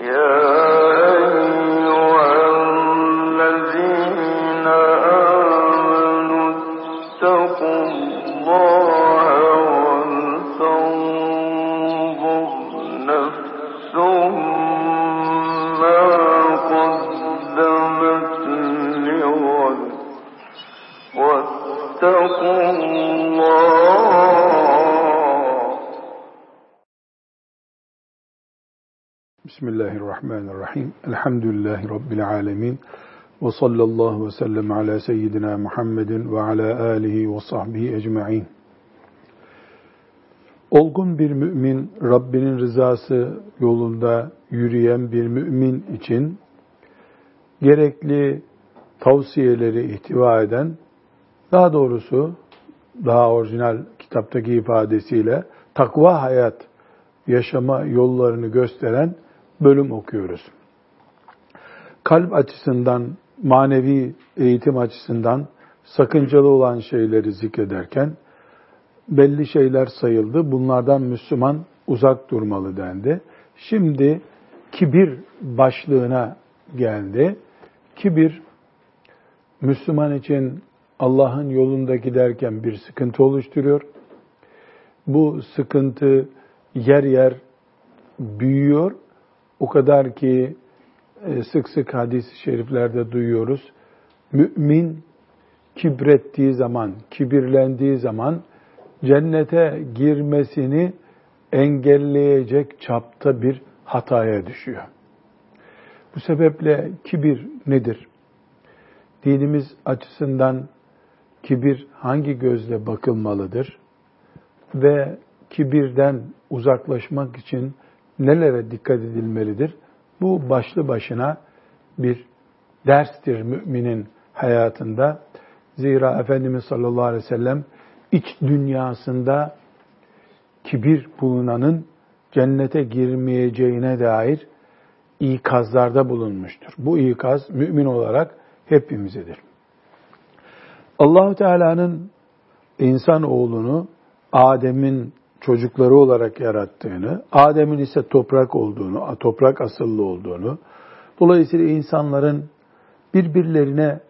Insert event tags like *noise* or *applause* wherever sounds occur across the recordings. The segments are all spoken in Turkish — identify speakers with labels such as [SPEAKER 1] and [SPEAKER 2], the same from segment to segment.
[SPEAKER 1] Yeah. Bismillahirrahmanirrahim. Elhamdülillahi Rabbil alemin. Ve sallallahu ve sellem ala seyyidina Muhammedin ve ala alihi ve sahbihi ecma'in. Olgun bir mümin, Rabbinin rızası yolunda yürüyen bir mümin için gerekli tavsiyeleri ihtiva eden, daha doğrusu daha orijinal kitaptaki ifadesiyle takva hayat yaşama yollarını gösteren bölüm okuyoruz. Kalp açısından, manevi eğitim açısından sakıncalı olan şeyleri zikrederken belli şeyler sayıldı. Bunlardan Müslüman uzak durmalı dendi. Şimdi kibir başlığına geldi. Kibir Müslüman için Allah'ın yolunda giderken bir sıkıntı oluşturuyor. Bu sıkıntı yer yer büyüyor o kadar ki sık sık hadis-i şeriflerde duyuyoruz. Mümin kibrettiği zaman, kibirlendiği zaman cennete girmesini engelleyecek çapta bir hataya düşüyor. Bu sebeple kibir nedir? Dinimiz açısından kibir hangi gözle bakılmalıdır? Ve kibirden uzaklaşmak için nelere dikkat edilmelidir? Bu başlı başına bir derstir müminin hayatında. Zira Efendimiz sallallahu aleyhi ve sellem iç dünyasında kibir bulunanın cennete girmeyeceğine dair ikazlarda bulunmuştur. Bu ikaz mümin olarak hepimizedir. Allahu Teala'nın insan oğlunu Adem'in çocukları olarak yarattığını, Adem'in ise toprak olduğunu, toprak asıllı olduğunu, dolayısıyla insanların birbirlerine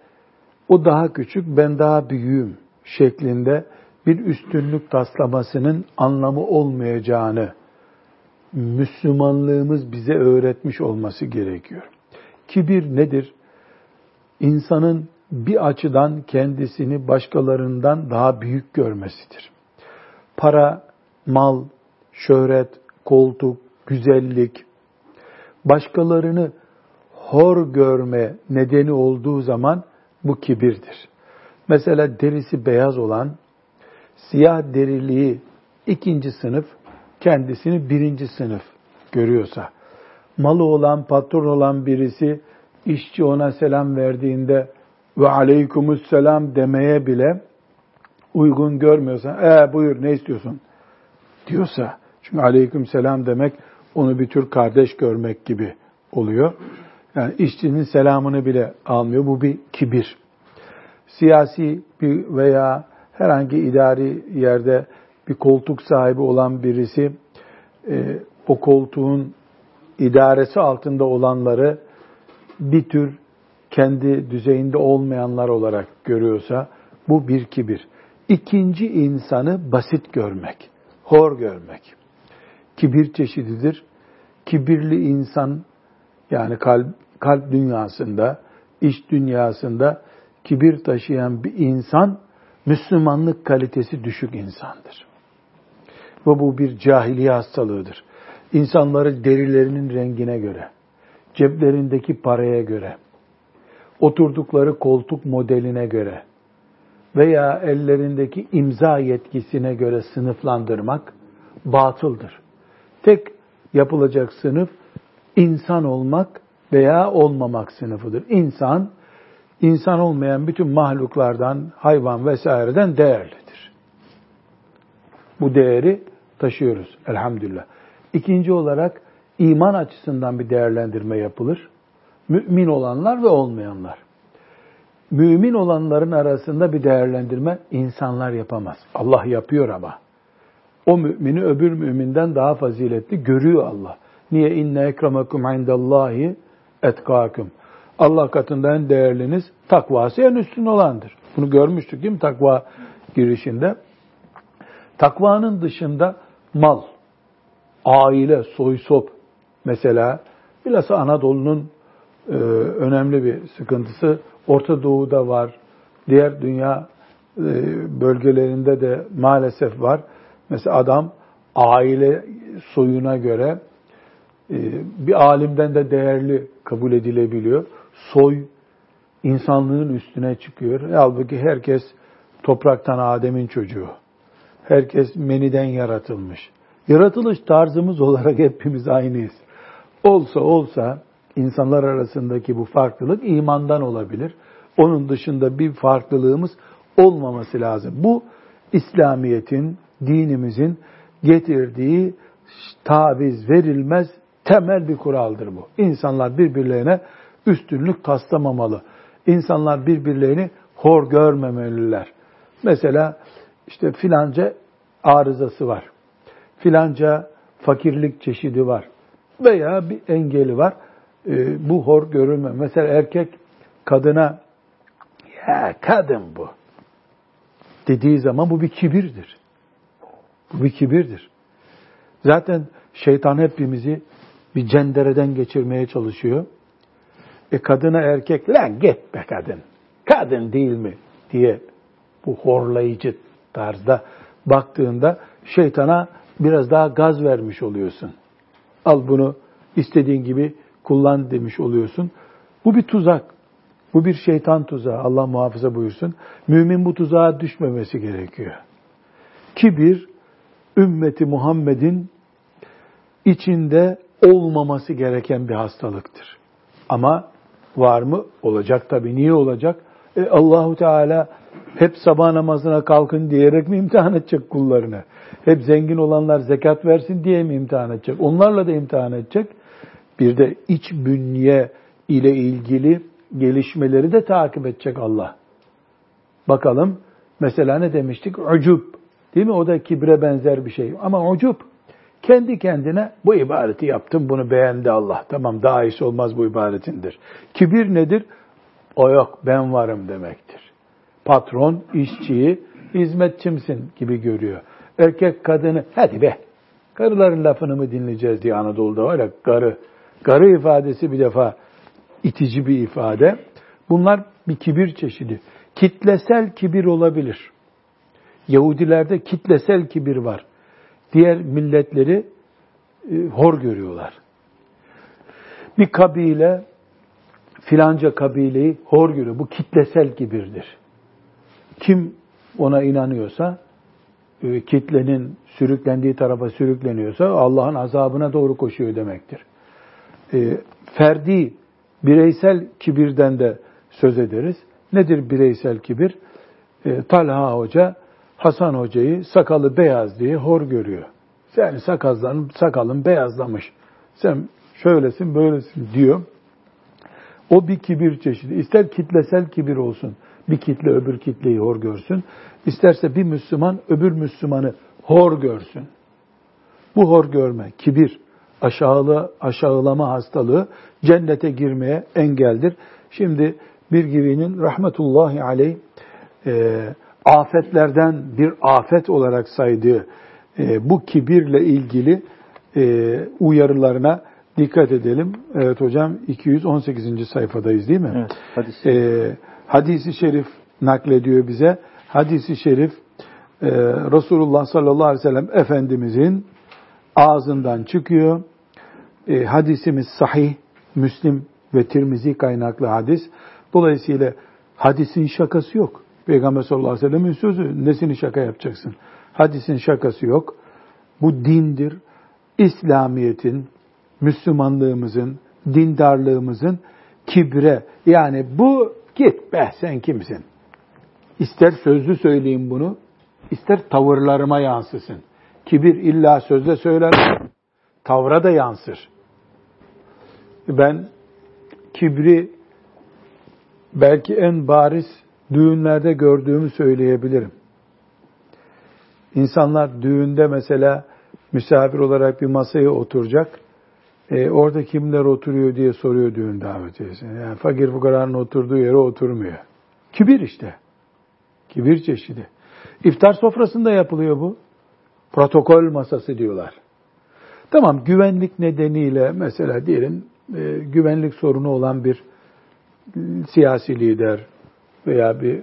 [SPEAKER 1] o daha küçük, ben daha büyüğüm şeklinde bir üstünlük taslamasının anlamı olmayacağını Müslümanlığımız bize öğretmiş olması gerekiyor. Kibir nedir? İnsanın bir açıdan kendisini başkalarından daha büyük görmesidir. Para mal, şöhret, koltuk, güzellik, başkalarını hor görme nedeni olduğu zaman bu kibirdir. Mesela derisi beyaz olan, siyah deriliği ikinci sınıf, kendisini birinci sınıf görüyorsa, malı olan, patron olan birisi, işçi ona selam verdiğinde ve aleykümüsselam demeye bile uygun görmüyorsa, e buyur ne istiyorsun diyorsa, çünkü aleyküm selam demek onu bir tür kardeş görmek gibi oluyor. Yani işçinin selamını bile almıyor. Bu bir kibir. Siyasi bir veya herhangi idari yerde bir koltuk sahibi olan birisi e, o koltuğun idaresi altında olanları bir tür kendi düzeyinde olmayanlar olarak görüyorsa bu bir kibir. İkinci insanı basit görmek hor görmek. Kibir çeşididir. Kibirli insan yani kalp, kalp dünyasında, iş dünyasında kibir taşıyan bir insan Müslümanlık kalitesi düşük insandır. Ve bu bir cahiliye hastalığıdır. İnsanları derilerinin rengine göre, ceplerindeki paraya göre, oturdukları koltuk modeline göre, veya ellerindeki imza yetkisine göre sınıflandırmak batıldır. Tek yapılacak sınıf insan olmak veya olmamak sınıfıdır. İnsan, insan olmayan bütün mahluklardan, hayvan vesaireden değerlidir. Bu değeri taşıyoruz elhamdülillah. İkinci olarak iman açısından bir değerlendirme yapılır. Mümin olanlar ve olmayanlar mümin olanların arasında bir değerlendirme insanlar yapamaz. Allah yapıyor ama. O mümini öbür müminden daha faziletli görüyor Allah. Niye? İnne ekremekum indallahi etkâküm. Allah katında en değerliniz takvası en üstün olandır. Bunu görmüştük değil mi takva girişinde? Takvanın dışında mal, aile, soy sop mesela bilhassa Anadolu'nun e, önemli bir sıkıntısı Orta Doğu'da var. Diğer dünya e, bölgelerinde de maalesef var. Mesela adam aile soyuna göre e, bir alimden de değerli kabul edilebiliyor. Soy insanlığın üstüne çıkıyor. Halbuki herkes topraktan Adem'in çocuğu. Herkes meniden yaratılmış. Yaratılış tarzımız *laughs* olarak hepimiz aynıyız. Olsa olsa insanlar arasındaki bu farklılık imandan olabilir. Onun dışında bir farklılığımız olmaması lazım. Bu İslamiyet'in, dinimizin getirdiği taviz verilmez temel bir kuraldır bu. İnsanlar birbirlerine üstünlük taslamamalı. İnsanlar birbirlerini hor görmemeliler. Mesela işte filanca arızası var. Filanca fakirlik çeşidi var. Veya bir engeli var. E, bu hor görülme. Mesela erkek kadına ya kadın bu dediği zaman bu bir kibirdir. Bu bir kibirdir. Zaten şeytan hepimizi bir cendereden geçirmeye çalışıyor. E kadına erkek lan git be kadın. Kadın değil mi diye bu horlayıcı tarzda baktığında şeytana biraz daha gaz vermiş oluyorsun. Al bunu istediğin gibi kullan demiş oluyorsun. Bu bir tuzak. Bu bir şeytan tuzağı. Allah muhafaza buyursun. Mümin bu tuzağa düşmemesi gerekiyor. Kibir, ümmeti Muhammed'in içinde olmaması gereken bir hastalıktır. Ama var mı? Olacak tabii. Niye olacak? E, Allahu Teala hep sabah namazına kalkın diyerek mi imtihan edecek kullarını? Hep zengin olanlar zekat versin diye mi imtihan edecek? Onlarla da imtihan edecek. Bir de iç bünye ile ilgili gelişmeleri de takip edecek Allah. Bakalım mesela ne demiştik? Ucub. Değil mi? O da kibre benzer bir şey. Ama ucub kendi kendine bu ibadeti yaptım, bunu beğendi Allah. Tamam daha iyisi olmaz bu ibadetindir. Kibir nedir? O yok, ben varım demektir. Patron, işçiyi, hizmetçimsin gibi görüyor. Erkek kadını, hadi be, karıların lafını mı dinleyeceğiz diye Anadolu'da ya, karı. Karı ifadesi bir defa itici bir ifade. Bunlar bir kibir çeşidi. Kitlesel kibir olabilir. Yahudilerde kitlesel kibir var diğer milletleri e, hor görüyorlar. Bir kabile filanca kabileyi hor görüyor. Bu kitlesel kibirdir. Kim ona inanıyorsa, e, kitlenin sürüklendiği tarafa sürükleniyorsa Allah'ın azabına doğru koşuyor demektir. E, ferdi, bireysel kibirden de söz ederiz. Nedir bireysel kibir? Talha Hoca Hasan Hoca'yı sakalı beyaz diye hor görüyor. Sen sakalın, sakalın beyazlamış. Sen şöylesin böylesin diyor. O bir kibir çeşidi. İster kitlesel kibir olsun. Bir kitle öbür kitleyi hor görsün. İsterse bir Müslüman öbür Müslümanı hor görsün. Bu hor görme, kibir, aşağılı, aşağılama hastalığı cennete girmeye engeldir. Şimdi bir gibinin rahmetullahi aleyh e, afetlerden bir afet olarak saydığı e, bu kibirle ilgili e, uyarılarına dikkat edelim. Evet hocam 218. sayfadayız değil mi? Evet. Hadis. E, hadisi şerif naklediyor bize. Hadisi şerif e, Resulullah sallallahu aleyhi ve sellem Efendimizin ağzından çıkıyor. E, hadisimiz sahih, Müslim ve Tirmizi kaynaklı hadis. Dolayısıyla hadisin şakası yok. Peygamber sallallahu aleyhi ve sellem'in sözü. Nesini şaka yapacaksın? Hadisin şakası yok. Bu dindir. İslamiyet'in, Müslümanlığımızın, dindarlığımızın kibre yani bu git be sen kimsin? İster sözlü söyleyeyim bunu, ister tavırlarıma yansısın. Kibir illa sözle söyler, tavra da yansır. Ben kibri belki en bariz düğünlerde gördüğümü söyleyebilirim. İnsanlar düğünde mesela misafir olarak bir masaya oturacak. e, orada kimler oturuyor diye soruyor düğün davetiyesine. Yani fakir fukaranın oturduğu yere oturmuyor. Kibir işte. Kibir çeşidi. İftar sofrasında yapılıyor bu. Protokol masası diyorlar. Tamam güvenlik nedeniyle mesela diyelim e, güvenlik sorunu olan bir e, siyasi lider veya bir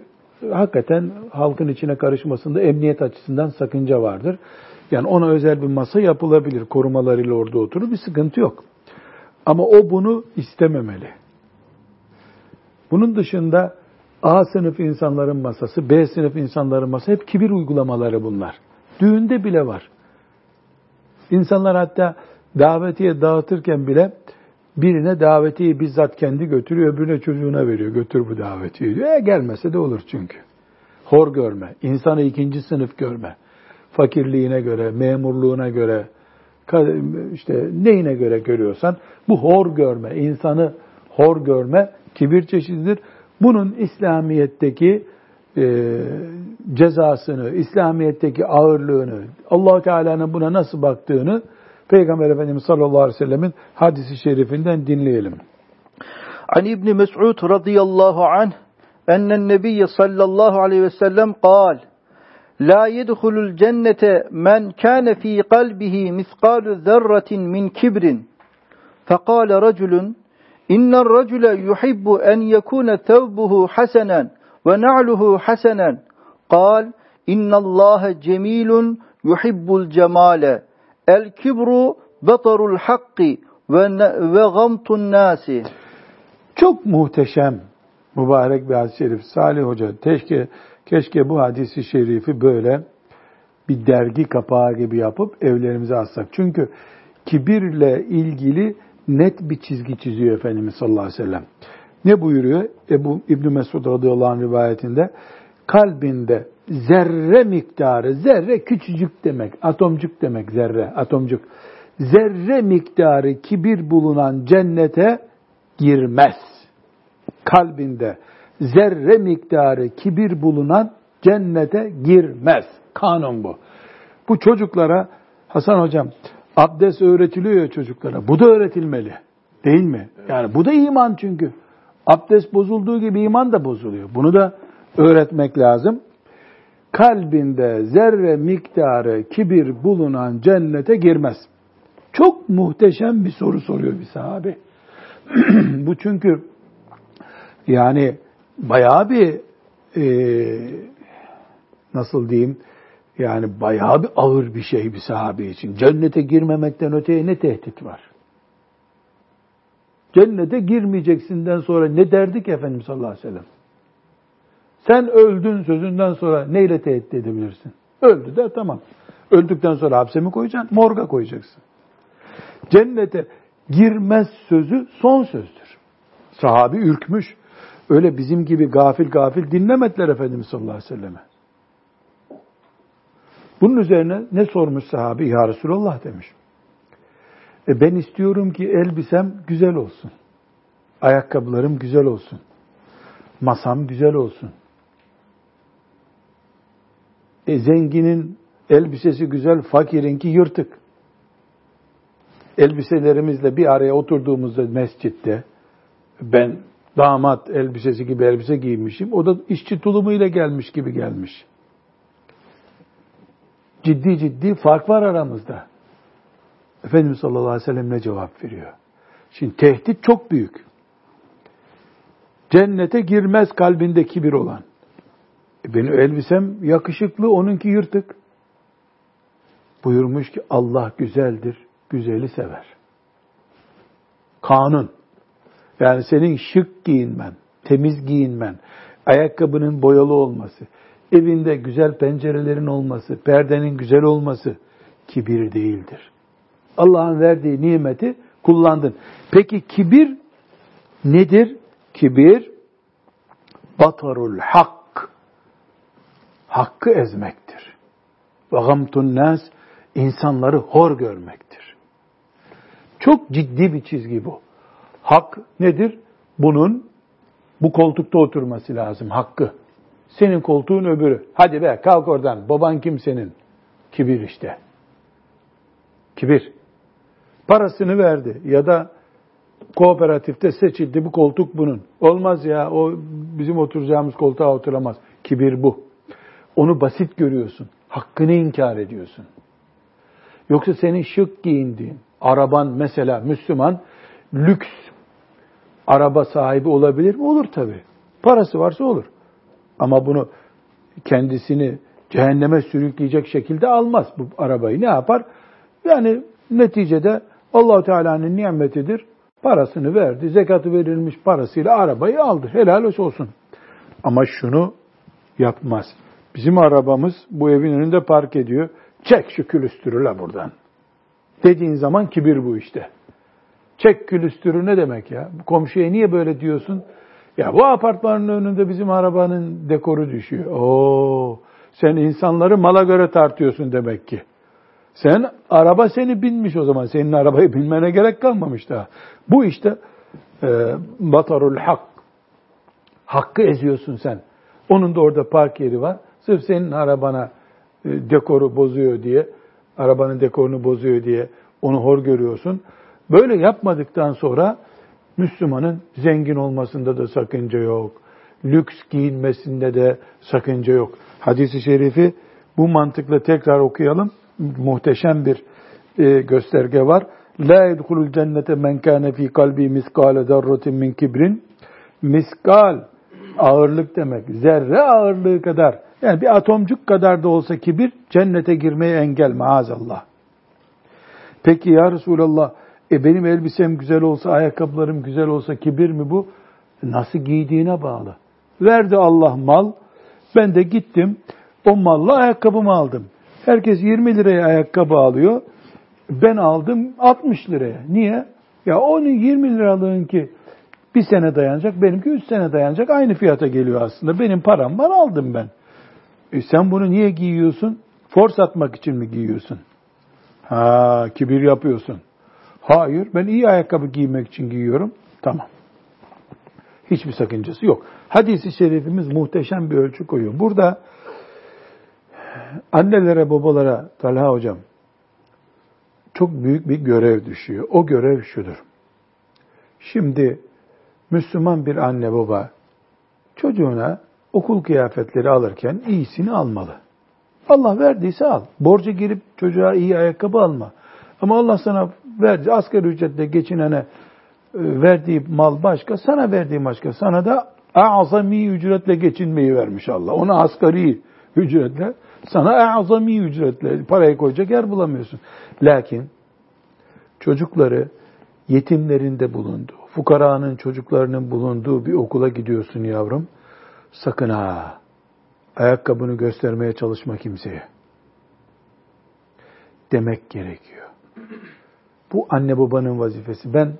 [SPEAKER 1] hakikaten halkın içine karışmasında emniyet açısından sakınca vardır. Yani ona özel bir masa yapılabilir. Korumalarıyla orada oturur. Bir sıkıntı yok. Ama o bunu istememeli. Bunun dışında A sınıf insanların masası, B sınıf insanların masası hep kibir uygulamaları bunlar. Düğünde bile var. İnsanlar hatta davetiye dağıtırken bile birine davetiyi bizzat kendi götürüyor, öbürüne çocuğuna veriyor. Götür bu davetiyi diyor. E gelmese de olur çünkü. Hor görme, insanı ikinci sınıf görme. Fakirliğine göre, memurluğuna göre, işte neyine göre görüyorsan bu hor görme, insanı hor görme kibir çeşididir. Bunun İslamiyet'teki e, cezasını, İslamiyet'teki ağırlığını, allah Teala'nın buna nasıl baktığını Peygamber Efendimiz sallallahu aleyhi ve sellemin hadisi şerifinden dinleyelim.
[SPEAKER 2] An İbni Mes'ud radıyallahu anh ennen nebiyye sallallahu aleyhi ve sellem kal La yedhulul cennete men kâne fî kalbihi miskâlu zerratin min kibrin. Fekâle raculun İnner racule yuhibbu en yekune tevbuhu hasenen ve na'luhu hasenen. Kal İnnallâhe cemilun yuhibbul cemale. El kibru batarul hakki ve, ve gamtun nasi.
[SPEAKER 1] Çok muhteşem mübarek bir hadis-i şerif. Salih Hoca keşke, keşke bu hadisi şerifi böyle bir dergi kapağı gibi yapıp evlerimize assak. Çünkü kibirle ilgili net bir çizgi çiziyor Efendimiz sallallahu aleyhi ve sellem. Ne buyuruyor? Ebu İbn Mesud radıyallahu anh rivayetinde kalbinde zerre miktarı, zerre küçücük demek, atomcuk demek zerre, atomcuk. Zerre miktarı kibir bulunan cennete girmez. Kalbinde zerre miktarı kibir bulunan cennete girmez. Kanun bu. Bu çocuklara Hasan hocam abdest öğretiliyor ya çocuklara. Bu da öğretilmeli. Değil mi? Yani bu da iman çünkü. Abdest bozulduğu gibi iman da bozuluyor. Bunu da öğretmek lazım. Kalbinde zerre miktarı kibir bulunan cennete girmez. Çok muhteşem bir soru soruyor bir sahabe. *clears throat* Bu çünkü yani bayağı bir e, nasıl diyeyim yani bayağı bir ağır bir şey bir sahabe için. Cennete girmemekten öteye ne tehdit var? Cennete girmeyeceksinden sonra ne derdik Efendimiz sallallahu aleyhi ve sellem? Sen öldün sözünden sonra neyle tehdit edebilirsin? Öldü de tamam. Öldükten sonra hapse mi koyacaksın? Morga koyacaksın. Cennete girmez sözü son sözdür. Sahabi ürkmüş. Öyle bizim gibi gafil gafil dinlemediler Efendimiz sallallahu aleyhi ve selleme. Bunun üzerine ne sormuş sahabi? Ya Resulallah demiş. E ben istiyorum ki elbisem güzel olsun. Ayakkabılarım güzel olsun. Masam güzel olsun. E zenginin elbisesi güzel, fakirinki yırtık. Elbiselerimizle bir araya oturduğumuzda mescitte ben damat elbisesi gibi elbise giymişim. O da işçi tulumuyla gelmiş gibi gelmiş. Ciddi ciddi fark var aramızda. Efendimiz sallallahu aleyhi ve sellem ne cevap veriyor? Şimdi tehdit çok büyük. Cennete girmez kalbinde kibir olan. Benim elbisem yakışıklı, onunki yırtık. Buyurmuş ki Allah güzeldir, güzeli sever. Kanun. Yani senin şık giyinmen, temiz giyinmen, ayakkabının boyalı olması, evinde güzel pencerelerin olması, perdenin güzel olması kibir değildir. Allah'ın verdiği nimeti kullandın. Peki kibir nedir? Kibir batarul hak. Hakkı ezmektir. Ve gamtun nas insanları hor görmektir. Çok ciddi bir çizgi bu. Hak nedir? Bunun bu koltukta oturması lazım hakkı. Senin koltuğun öbürü. Hadi be kalk oradan. Baban kim senin? Kibir işte. Kibir. Parasını verdi ya da kooperatifte seçildi bu koltuk bunun. Olmaz ya o bizim oturacağımız koltuğa oturamaz. Kibir bu. Onu basit görüyorsun. Hakkını inkar ediyorsun. Yoksa senin şık giyindiğin, araban mesela Müslüman lüks araba sahibi olabilir mi? Olur tabi. Parası varsa olur. Ama bunu kendisini cehenneme sürükleyecek şekilde almaz bu arabayı. Ne yapar? Yani neticede Allahu Teala'nın nimetidir. Parasını verdi. Zekatı verilmiş parasıyla arabayı aldı. Helal olsun. Ama şunu yapmaz. Bizim arabamız bu evin önünde park ediyor. Çek şu külüstürü la buradan. Dediğin zaman kibir bu işte. Çek külüstürü ne demek ya? Komşuya niye böyle diyorsun? Ya bu apartmanın önünde bizim arabanın dekoru düşüyor. Oo, sen insanları mala göre tartıyorsun demek ki. Sen araba seni binmiş o zaman. Senin arabayı bilmene gerek kalmamış daha. Bu işte e, batarul hak. Hakkı eziyorsun sen. Onun da orada park yeri var. Sırf senin arabana e, dekoru bozuyor diye, arabanın dekorunu bozuyor diye onu hor görüyorsun. Böyle yapmadıktan sonra Müslümanın zengin olmasında da sakınca yok. Lüks giyinmesinde de sakınca yok. Hadis-i şerifi bu mantıkla tekrar okuyalım. Muhteşem bir e, gösterge var. La yedhulul cennete men kana fi kalbi miskale zarratin min kibrin. Miskal ağırlık demek. Zerre ağırlığı kadar. Yani bir atomcuk kadar da olsa kibir cennete girmeye engel maazallah. Peki ya Resulallah e benim elbisem güzel olsa, ayakkabılarım güzel olsa kibir mi bu? Nasıl giydiğine bağlı. Verdi Allah mal. Ben de gittim. O malla ayakkabımı aldım. Herkes 20 liraya ayakkabı alıyor. Ben aldım 60 liraya. Niye? Ya onun 20 liralığın ki bir sene dayanacak, benimki 3 sene dayanacak. Aynı fiyata geliyor aslında. Benim param var aldım ben. E sen bunu niye giyiyorsun? Force atmak için mi giyiyorsun? Ha, kibir yapıyorsun. Hayır, ben iyi ayakkabı giymek için giyiyorum. Tamam. Hiçbir sakıncası yok. Hadis-i şerifimiz muhteşem bir ölçü koyuyor. Burada annelere, babalara, Talha hocam, çok büyük bir görev düşüyor. O görev şudur. Şimdi Müslüman bir anne baba çocuğuna okul kıyafetleri alırken iyisini almalı. Allah verdiyse al. Borca girip çocuğa iyi ayakkabı alma. Ama Allah sana verdi. Asgari ücretle geçinene e, verdiği mal başka, sana verdiği başka. Sana da azami ücretle geçinmeyi vermiş Allah. Ona asgari ücretle, sana azami ücretle parayı koyacak yer bulamıyorsun. Lakin çocukları yetimlerinde bulunduğu, fukaranın çocuklarının bulunduğu bir okula gidiyorsun yavrum. Sakın ha, ayakkabını göstermeye çalışma kimseye. Demek gerekiyor. Bu anne babanın vazifesi. Ben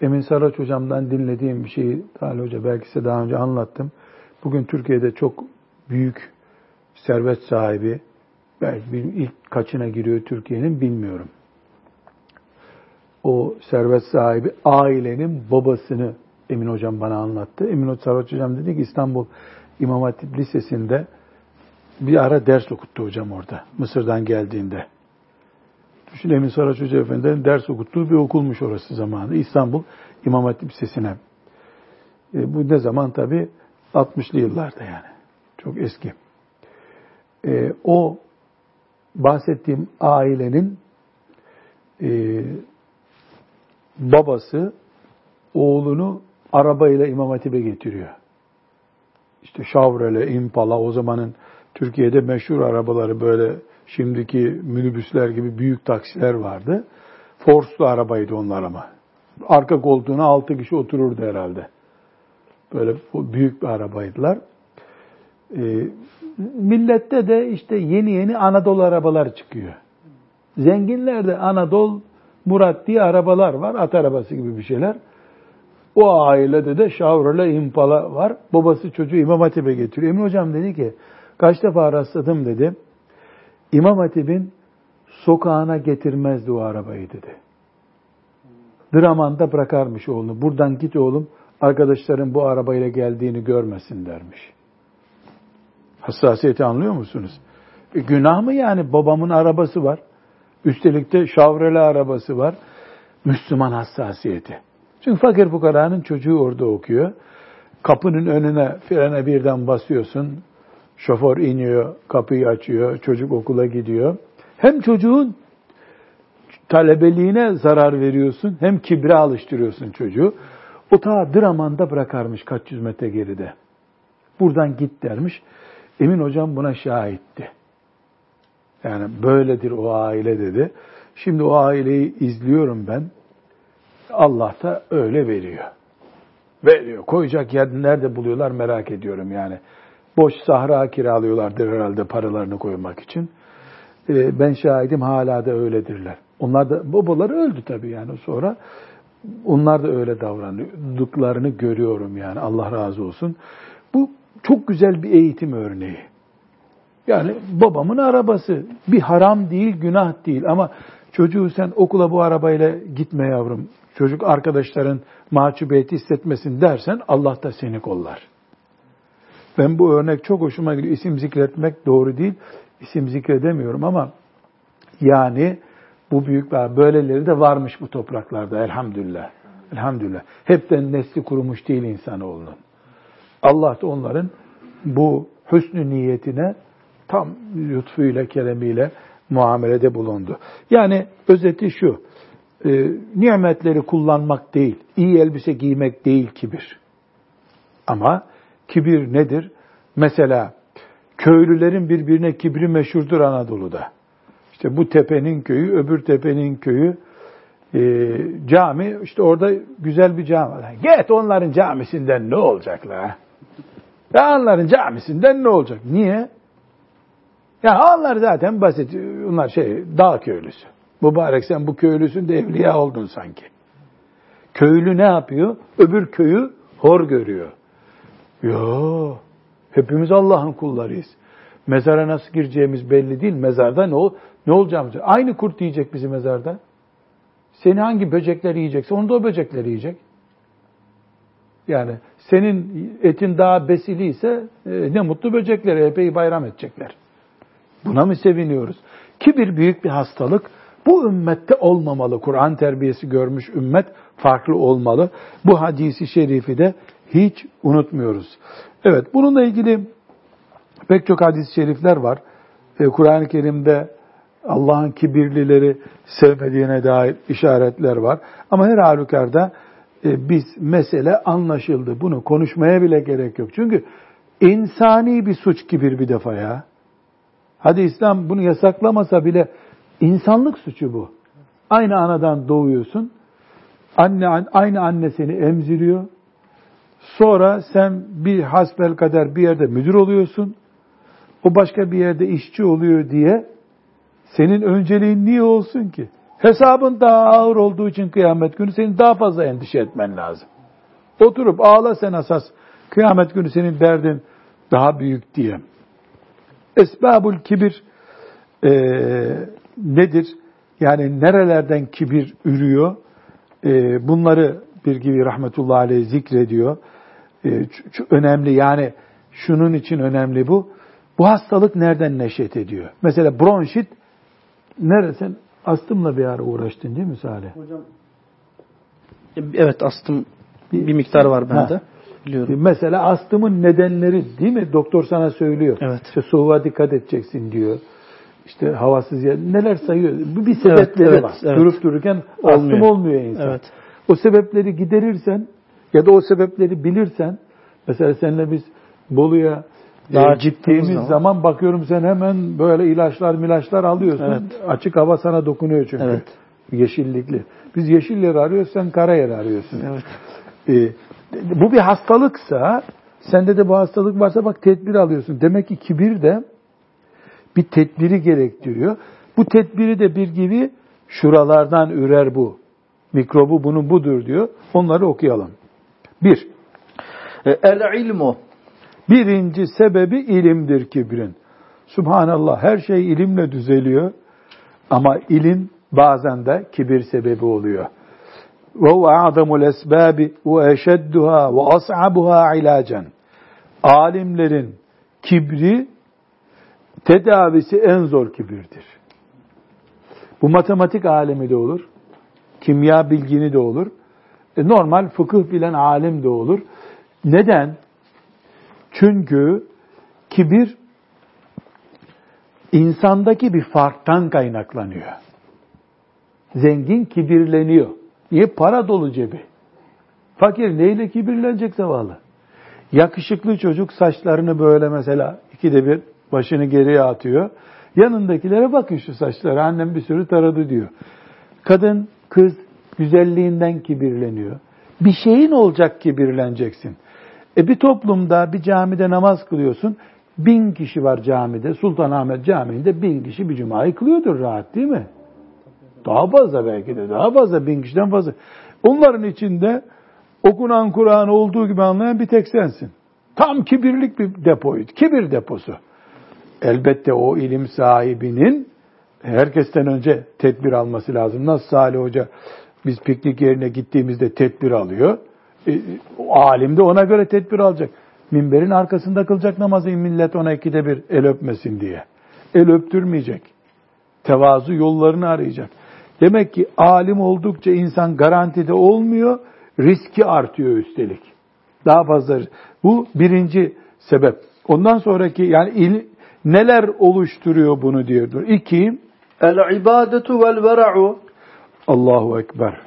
[SPEAKER 1] Emin Saraç hocamdan dinlediğim bir şeyi Talha Hoca belki size daha önce anlattım. Bugün Türkiye'de çok büyük servet sahibi, belki ilk kaçına giriyor Türkiye'nin bilmiyorum. O servet sahibi ailenin babasını Emin Hocam bana anlattı. Emin Saraç Hocam dedi ki İstanbul İmam Hatip Lisesi'nde bir ara ders okuttu hocam orada. Mısır'dan geldiğinde. Düşün Emin Saraç Hoca Efendi'nin ders okuttuğu bir okulmuş orası zamanında. İstanbul İmam Hatip Lisesi'ne. E, bu ne zaman tabi? 60'lı yıllarda yani. Çok eski. E, o bahsettiğim ailenin e, babası oğlunu arabayla İmam Hatip'e getiriyor. İşte Chevrolet, Impala o zamanın Türkiye'de meşhur arabaları böyle şimdiki minibüsler gibi büyük taksiler vardı. Forslu arabaydı onlar ama. Arka koltuğuna altı kişi otururdu herhalde. Böyle büyük bir arabaydılar. Ee, millette de işte yeni yeni Anadolu arabalar çıkıyor. Zenginlerde Anadolu Murat diye arabalar var. At arabası gibi bir şeyler. O ailede de Chevrolet Impala var. Babası çocuğu İmam Hatip'e getiriyor. Emin hocam dedi ki kaç defa rastladım dedi. İmam Hatip'in sokağına getirmezdi o arabayı dedi. Draman'da bırakarmış oğlunu. Buradan git oğlum arkadaşların bu arabayla geldiğini görmesin dermiş. Hassasiyeti anlıyor musunuz? E, günah mı yani babamın arabası var. Üstelik de şavreli arabası var. Müslüman hassasiyeti. Çünkü fakir fukaranın çocuğu orada okuyor. Kapının önüne frene birden basıyorsun. Şoför iniyor, kapıyı açıyor, çocuk okula gidiyor. Hem çocuğun talebeliğine zarar veriyorsun, hem kibre alıştırıyorsun çocuğu. O ta Draman'da bırakarmış kaç yüz metre geride. Buradan git dermiş. Emin hocam buna şahitti. Yani böyledir o aile dedi. Şimdi o aileyi izliyorum ben. Allah da öyle veriyor. Veriyor. Koyacak yer nerede buluyorlar merak ediyorum yani. Boş sahra kiralıyorlardır herhalde paralarını koymak için. Ee, ben şahidim hala da öyledirler. Onlar da babaları öldü tabii yani sonra. Onlar da öyle davrandıklarını görüyorum yani Allah razı olsun. Bu çok güzel bir eğitim örneği. Yani babamın arabası bir haram değil, günah değil ama çocuğu sen okula bu arabayla gitme yavrum. Çocuk arkadaşların mahcubiyeti hissetmesin dersen Allah da seni kollar. Ben bu örnek çok hoşuma gidiyor. İsim zikretmek doğru değil. İsim zikredemiyorum ama yani bu büyükler böyleleri de varmış bu topraklarda elhamdülillah. Elhamdülillah. Hepten nesli kurumuş değil insanoğlunun. Allah da onların bu hüsnü niyetine tam lütfuyla, keremiyle muamelede bulundu. Yani özeti şu, e, nimetleri kullanmak değil, iyi elbise giymek değil kibir. Ama kibir nedir? Mesela köylülerin birbirine kibri meşhurdur Anadolu'da. İşte bu tepenin köyü, öbür tepenin köyü, e, cami, işte orada güzel bir cami. Get onların camisinden ne olacak la? Ya onların camisinden ne olacak? Niye? Ya onlar zaten basit. Onlar şey dağ köylüsü. Mübarek sen bu köylüsün de evliya oldun sanki. Köylü ne yapıyor? Öbür köyü hor görüyor. Yo, hepimiz Allah'ın kullarıyız. Mezara nasıl gireceğimiz belli değil. Mezarda ne, ol, ne olacağımız. Aynı kurt yiyecek bizi mezarda. Seni hangi böcekler yiyecekse onu da o böcekler yiyecek. Yani senin etin daha besiliyse e, ne mutlu böceklere epey bayram edecekler. Buna mı seviniyoruz? Kibir büyük bir hastalık. Bu ümmette olmamalı. Kur'an terbiyesi görmüş ümmet farklı olmalı. Bu hadisi şerifi de hiç unutmuyoruz. Evet, bununla ilgili pek çok hadis-i şerifler var. Ee, Kur'an-ı Kerim'de Allah'ın kibirlileri sevmediğine dair işaretler var. Ama her halükarda e, biz mesele anlaşıldı. Bunu konuşmaya bile gerek yok. Çünkü insani bir suç kibir bir defa ya. Hadi İslam bunu yasaklamasa bile insanlık suçu bu. Aynı anadan doğuyorsun. Anne aynı anne seni emziriyor. Sonra sen bir hasbel kader bir yerde müdür oluyorsun. O başka bir yerde işçi oluyor diye senin önceliğin niye olsun ki? Hesabın daha ağır olduğu için kıyamet günü senin daha fazla endişe etmen lazım. Oturup ağla sen asas. Kıyamet günü senin derdin daha büyük diye. Esbabul kibir e, nedir? Yani nerelerden kibir ürüyor? E, bunları bir gibi rahmetullahi aleyh zikrediyor. E, önemli yani şunun için önemli bu. Bu hastalık nereden neşet ediyor? Mesela bronşit nereden? Astımla bir ara uğraştın değil mi Salih? Hocam
[SPEAKER 2] Evet astım bir, bir miktar var bende. Ha. Biliyorum.
[SPEAKER 1] Mesela astımın nedenleri değil mi? Doktor sana söylüyor.
[SPEAKER 2] Evet.
[SPEAKER 1] İşte soğuğa dikkat edeceksin diyor. İşte havasız yer. Neler sayıyor? Bu bir sebepleri evet, var. Evet. Durup dururken olmuyor. astım olmuyor insan.
[SPEAKER 2] Evet.
[SPEAKER 1] O sebepleri giderirsen ya da o sebepleri bilirsen mesela seninle biz Bolu'ya daha gittiğimiz zaman. zaman bakıyorum sen hemen böyle ilaçlar milaçlar alıyorsun. Evet. Açık hava sana dokunuyor çünkü.
[SPEAKER 2] Evet.
[SPEAKER 1] Yeşillikli. Biz yeşil yer arıyoruz, sen kara yer arıyorsun.
[SPEAKER 2] Evet.
[SPEAKER 1] Ee, bu bir hastalıksa, sende de bu hastalık varsa bak tedbir alıyorsun. Demek ki kibir de bir tedbiri gerektiriyor. Bu tedbiri de bir gibi şuralardan ürer bu. Mikrobu bunun budur diyor. Onları okuyalım. Bir.
[SPEAKER 2] E, el ilmu
[SPEAKER 1] Birinci sebebi ilimdir kibrin. Subhanallah her şey ilimle düzeliyor ama ilim bazen de kibir sebebi oluyor. Esbabi ve eşedduha ve as'abuha ilacen. Alimlerin kibri tedavisi en zor kibirdir. Bu matematik alemi de olur. Kimya bilgini de olur. E, normal fıkıh bilen alim de olur. Neden? Çünkü kibir insandaki bir farktan kaynaklanıyor. Zengin kibirleniyor. Niye? Para dolu cebi. Fakir neyle kibirlenecek zavallı? Yakışıklı çocuk saçlarını böyle mesela ikide bir başını geriye atıyor. Yanındakilere bakın şu saçları annem bir sürü taradı diyor. Kadın, kız güzelliğinden kibirleniyor. Bir şeyin olacak kibirleneceksin. E bir toplumda bir camide namaz kılıyorsun. Bin kişi var camide. Sultanahmet Camii'nde bin kişi bir cumayı kılıyordur rahat değil mi? Daha fazla belki de daha fazla bin kişiden fazla. Onların içinde okunan Kur'an olduğu gibi anlayan bir tek sensin. Tam kibirlik bir depoydu. Kibir deposu. Elbette o ilim sahibinin herkesten önce tedbir alması lazım. Nasıl Salih Hoca biz piknik yerine gittiğimizde tedbir alıyor. E, alim de ona göre tedbir alacak. Minberin arkasında kılacak namazı millet ona ikide bir el öpmesin diye. El öptürmeyecek. Tevazu yollarını arayacak. Demek ki alim oldukça insan garantide olmuyor, riski artıyor üstelik. Daha fazla. Bu birinci sebep. Ondan sonraki yani il, neler oluşturuyor bunu diyordur. İki,
[SPEAKER 2] el ibadetu vel vera'u.
[SPEAKER 1] Allahu Ekber.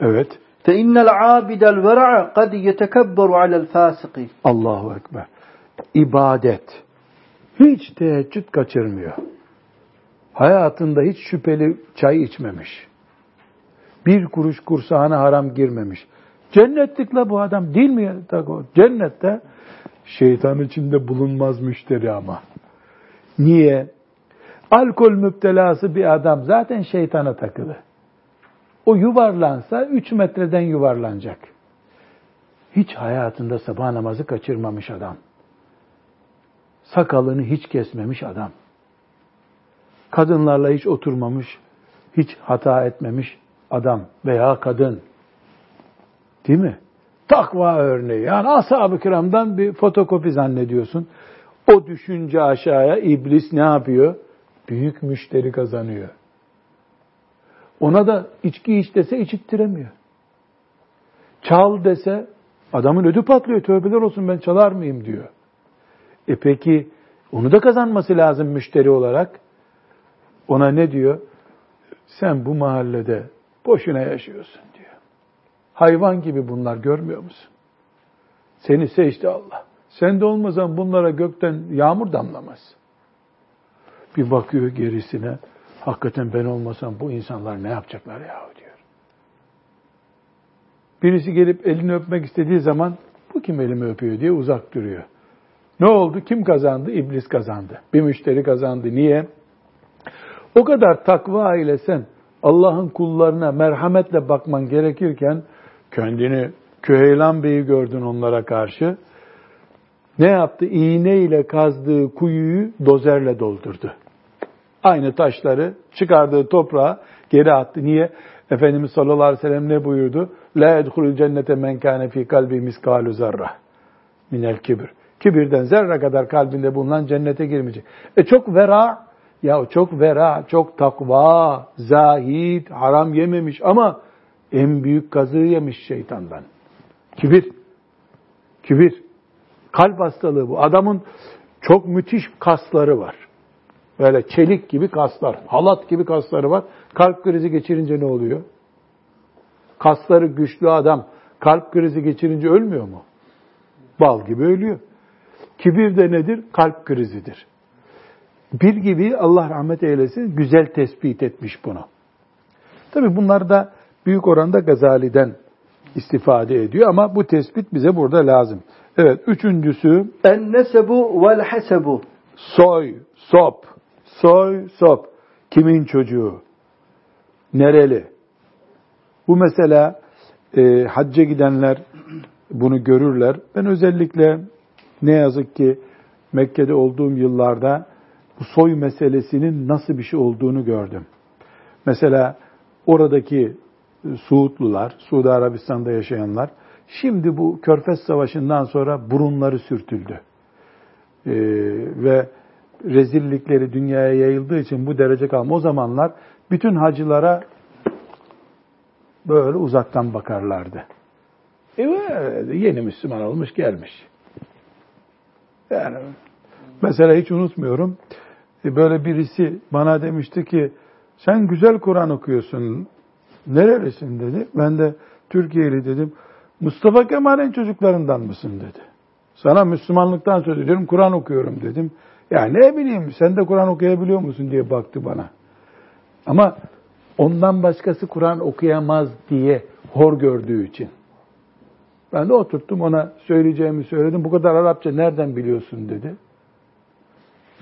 [SPEAKER 1] Evet.
[SPEAKER 2] Fe innel abidel vera'a kad yetekebberu alel fasiki.
[SPEAKER 1] Allahu Ekber. İbadet. Hiç teheccüd kaçırmıyor. Hayatında hiç şüpheli çay içmemiş. Bir kuruş kursağına haram girmemiş. Cennetlik la bu adam değil mi? Cennette şeytan içinde bulunmaz müşteri ama. Niye? Alkol müptelası bir adam zaten şeytana takılı. O yuvarlansa 3 metreden yuvarlanacak. Hiç hayatında sabah namazı kaçırmamış adam. Sakalını hiç kesmemiş adam. Kadınlarla hiç oturmamış, hiç hata etmemiş adam veya kadın. Değil mi? Takva örneği. Yani ashab-ı kiramdan bir fotokopi zannediyorsun. O düşünce aşağıya iblis ne yapıyor? Büyük müşteri kazanıyor. Ona da içki iç dese içittiremiyor. Çal dese adamın ödü patlıyor. Tövbeler olsun ben çalar mıyım diyor. E peki onu da kazanması lazım müşteri olarak. Ona ne diyor? Sen bu mahallede boşuna yaşıyorsun diyor. Hayvan gibi bunlar görmüyor musun? Seni seçti Allah. Sen de olmasan bunlara gökten yağmur damlamaz. Bir bakıyor gerisine. Hakikaten ben olmasam bu insanlar ne yapacaklar ya diyor. Birisi gelip elini öpmek istediği zaman bu kim elimi öpüyor diye uzak duruyor. Ne oldu? Kim kazandı? İblis kazandı. Bir müşteri kazandı. Niye? O kadar takva ile sen Allah'ın kullarına merhametle bakman gerekirken kendini Küheylan Bey'i gördün onlara karşı. Ne yaptı? İğne ile kazdığı kuyuyu dozerle doldurdu. Aynı taşları çıkardığı toprağa geri attı. Niye? Efendimiz sallallahu aleyhi ve sellem ne buyurdu? La edhulul cennete men kâne fî kalbi miskalu zarra minel kibir. Kibirden zerre kadar kalbinde bulunan cennete girmeyecek. E çok vera, ya çok vera, çok takva, zahid, haram yememiş ama en büyük kazığı yemiş şeytandan. Kibir. Kibir. Kalp hastalığı bu. Adamın çok müthiş kasları var. Böyle çelik gibi kaslar, halat gibi kasları var. Kalp krizi geçirince ne oluyor? Kasları güçlü adam kalp krizi geçirince ölmüyor mu? Bal gibi ölüyor. Kibir de nedir? Kalp krizidir. Bir gibi Allah rahmet eylesin güzel tespit etmiş bunu. Tabi bunlar da büyük oranda Gazali'den istifade ediyor ama bu tespit bize burada lazım. Evet, üçüncüsü
[SPEAKER 2] en nesebu vel hasebu.
[SPEAKER 1] Soy, sop, soy, sop. Kimin çocuğu? Nereli? Bu mesela e, hacca gidenler bunu görürler. Ben özellikle ne yazık ki Mekke'de olduğum yıllarda bu soy meselesinin nasıl bir şey olduğunu gördüm. Mesela oradaki Suudlular, Suudi Arabistan'da yaşayanlar, şimdi bu Körfez Savaşı'ndan sonra burunları sürtüldü. Ee, ve rezillikleri dünyaya yayıldığı için bu derece kalma. O zamanlar bütün hacılara böyle uzaktan bakarlardı. E, yeni Müslüman olmuş gelmiş. Yani mesela hiç unutmuyorum. E, böyle birisi bana demişti ki sen güzel Kur'an okuyorsun. Nerelisin dedi. Ben de Türkiye'li dedim. Mustafa Kemal'in çocuklarından mısın dedi. Sana Müslümanlıktan söz ediyorum, Kur'an okuyorum dedim. Ya ne bileyim sen de Kur'an okuyabiliyor musun diye baktı bana. Ama ondan başkası Kur'an okuyamaz diye hor gördüğü için. Ben de oturttum ona söyleyeceğimi söyledim. Bu kadar Arapça nereden biliyorsun dedi.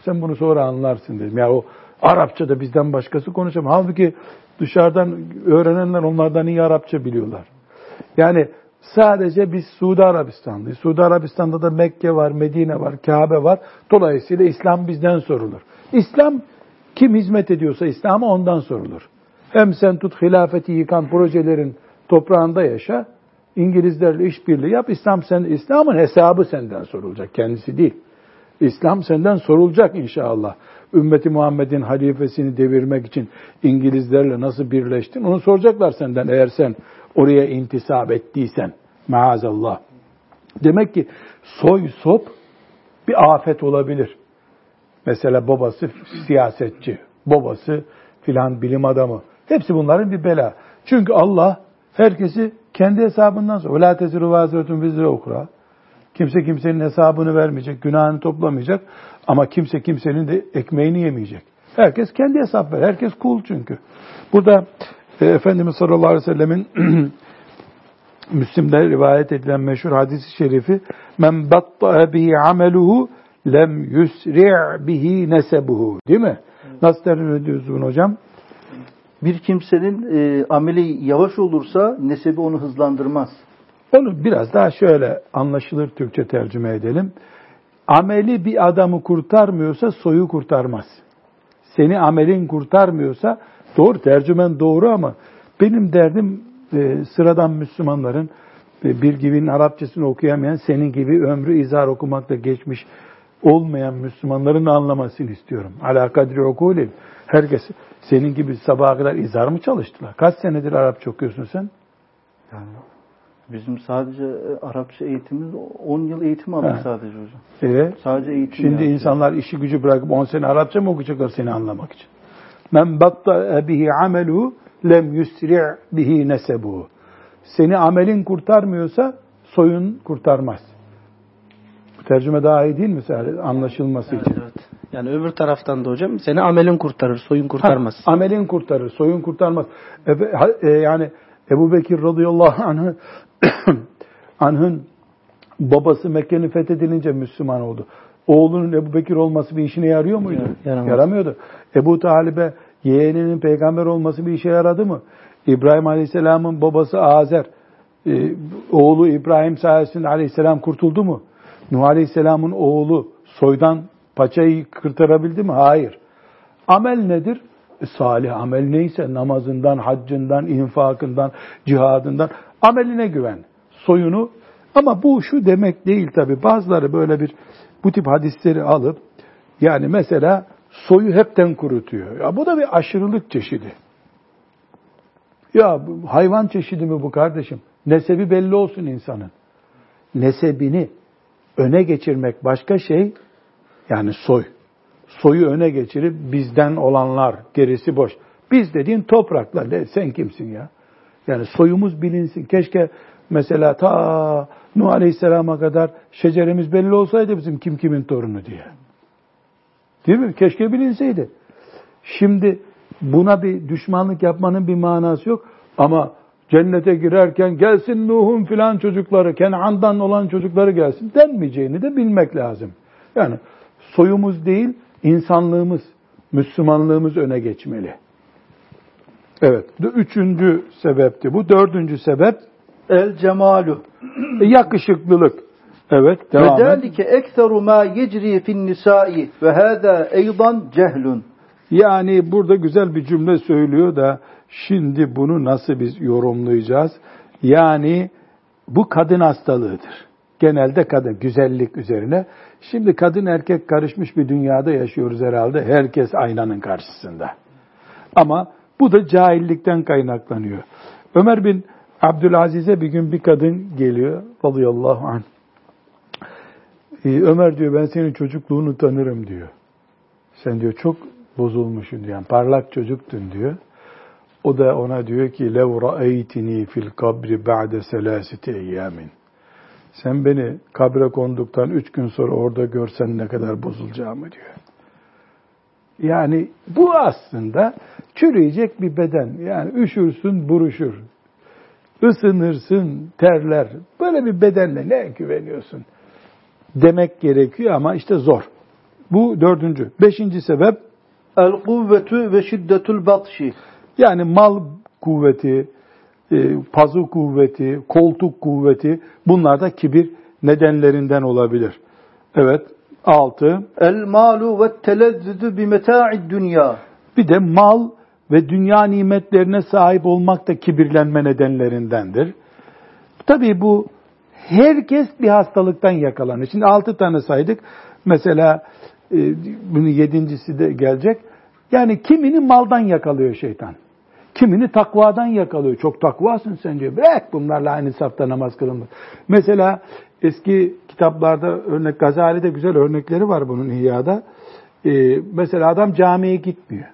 [SPEAKER 1] Sen bunu sonra anlarsın dedim. Ya o Arapça da bizden başkası konuşamaz. Halbuki dışarıdan öğrenenler onlardan iyi Arapça biliyorlar. Yani sadece biz Suudi Arabistan'dayız. Suudi Arabistan'da da Mekke var, Medine var, Kabe var. Dolayısıyla İslam bizden sorulur. İslam kim hizmet ediyorsa İslam'a ondan sorulur. Hem sen tut hilafeti yıkan projelerin toprağında yaşa, İngilizlerle işbirliği yap, İslam sen İslam'ın hesabı senden sorulacak, kendisi değil. İslam senden sorulacak inşallah. Ümmeti Muhammed'in halifesini devirmek için İngilizlerle nasıl birleştin? Onu soracaklar senden eğer sen oraya intisap ettiysen. Maazallah. Demek ki soy sop bir afet olabilir. Mesela babası siyasetçi, babası filan bilim adamı. Hepsi bunların bir bela. Çünkü Allah herkesi kendi hesabından sonra. وَلَا تَزِرُ وَازِرَةٌ بِزِرَ okura. Kimse kimsenin hesabını vermeyecek, günahını toplamayacak. Ama kimse kimsenin de ekmeğini yemeyecek. Herkes kendi hesap ver. Herkes kul çünkü. Burada e, Efendimiz sallallahu aleyhi ve sellemin *clears throat* Müslim'de rivayet edilen meşhur hadisi şerifi men batta'a bihi ameluhu lem yusri' bihi nesebuhu değil mi? Nasıl tercüme ediyoruz bunu hocam?
[SPEAKER 2] Bir kimsenin e, ameli yavaş olursa nesebi onu hızlandırmaz.
[SPEAKER 1] Onu biraz daha şöyle anlaşılır Türkçe tercüme edelim. Ameli bir adamı kurtarmıyorsa soyu kurtarmaz. Seni amelin kurtarmıyorsa doğru tercümen doğru ama benim derdim e, sıradan Müslümanların e, bir gibinin Arapçasını okuyamayan senin gibi ömrü izar okumakla geçmiş olmayan Müslümanların anlamasını istiyorum. Ala kadri okulil. Herkes senin gibi sabaha kadar izar mı çalıştılar? Kaç senedir Arapça okuyorsun sen?
[SPEAKER 2] Yani bizim sadece e, Arapça eğitimimiz 10 yıl eğitim aldık sadece hocam.
[SPEAKER 1] Evet.
[SPEAKER 2] Sadece eğitim.
[SPEAKER 1] Şimdi yani. insanlar işi gücü bırakıp 10 sene Arapça mı okuyacaklar seni anlamak için? Men batta bihi amelu lem yusri' bihi nesebu. Seni amelin kurtarmıyorsa soyun kurtarmaz. Bu tercüme daha iyi değil mi anlaşılması
[SPEAKER 3] evet,
[SPEAKER 1] için?
[SPEAKER 3] Evet. Yani öbür taraftan da hocam seni amelin kurtarır, soyun kurtarmaz.
[SPEAKER 1] Ha, amelin kurtarır, soyun kurtarmaz. E, e, yani Ebu Bekir radıyallahu anh'ın *coughs* anh'ın babası Mekke'nin fethedilince Müslüman oldu. Oğlunun Ebu Bekir olması bir işine yarıyor muydu?
[SPEAKER 3] Yaramaz.
[SPEAKER 1] Yaramıyordu. Ebu Talib'e yeğeninin peygamber olması bir işe yaradı mı? İbrahim Aleyhisselam'ın babası Azer, e, oğlu İbrahim sayesinde Aleyhisselam kurtuldu mu? Nuh Aleyhisselam'ın oğlu soydan paçayı kırtarabildi mi? Hayır. Amel nedir? E, salih amel neyse namazından, haccından, infakından, cihadından ameline güven. Soyunu ama bu şu demek değil tabi. Bazıları böyle bir bu tip hadisleri alıp yani mesela soyu hepten kurutuyor. Ya bu da bir aşırılık çeşidi. Ya hayvan çeşidi mi bu kardeşim? Nesebi belli olsun insanın. Nesebini öne geçirmek başka şey. Yani soy. Soyu öne geçirip bizden olanlar gerisi boş. Biz dediğin topraklar. De, sen kimsin ya? Yani soyumuz bilinsin. Keşke mesela ta Nuh Aleyhisselam'a kadar şeceremiz belli olsaydı bizim kim kimin torunu diye. Değil mi? Keşke bilinseydi. Şimdi buna bir düşmanlık yapmanın bir manası yok. Ama cennete girerken gelsin Nuh'un filan çocukları, Kenan'dan olan çocukları gelsin denmeyeceğini de bilmek lazım. Yani soyumuz değil, insanlığımız, Müslümanlığımız öne geçmeli. Evet, üçüncü sebepti bu. Dördüncü sebep
[SPEAKER 2] el cemalu. *clears throat*
[SPEAKER 1] Yakışıklılık. Evet,
[SPEAKER 2] devam Ve zâlike ekseru mâ yecri fin nisâi ve hâdâ eydan cehlun.
[SPEAKER 1] Yani burada güzel bir cümle söylüyor da şimdi bunu nasıl biz yorumlayacağız? Yani bu kadın hastalığıdır. Genelde kadın, güzellik üzerine. Şimdi kadın erkek karışmış bir dünyada yaşıyoruz herhalde. Herkes aynanın karşısında. Ama bu da cahillikten kaynaklanıyor. Ömer bin Abdülaziz'e bir gün bir kadın geliyor radıyallahu anh. Ee, Ömer diyor ben senin çocukluğunu tanırım diyor. Sen diyor çok bozulmuşsun diyor. Yani parlak çocuktun diyor. O da ona diyor ki lev ra'eytini fil kabri ba'de selasite eyyamin. Sen beni kabre konduktan üç gün sonra orada görsen ne kadar bozulacağımı diyor. Yani bu aslında çürüyecek bir beden. Yani üşürsün, buruşur. Isınırsın, terler. Böyle bir bedenle ne güveniyorsun? Demek gerekiyor ama işte zor. Bu dördüncü. Beşinci sebep
[SPEAKER 2] El kuvvetu ve şiddetul batşi.
[SPEAKER 1] yani mal kuvveti, e, pazu kuvveti, koltuk kuvveti bunlar da kibir nedenlerinden olabilir. Evet. Altı.
[SPEAKER 2] El malu ve telezzüzü bi meta'id dünya.
[SPEAKER 1] Bir de mal ve dünya nimetlerine sahip olmak da kibirlenme nedenlerindendir. Tabii bu herkes bir hastalıktan yakalanır. Şimdi altı tane saydık. Mesela e, bunun yedincisi de gelecek. Yani kimini maldan yakalıyor şeytan. Kimini takvadan yakalıyor. Çok takvasın sen diyor. Bırak bunlarla aynı safta namaz kılınmaz. Mesela eski kitaplarda örnek Gazali'de güzel örnekleri var bunun İhya'da. Ee, mesela adam camiye gitmiyor.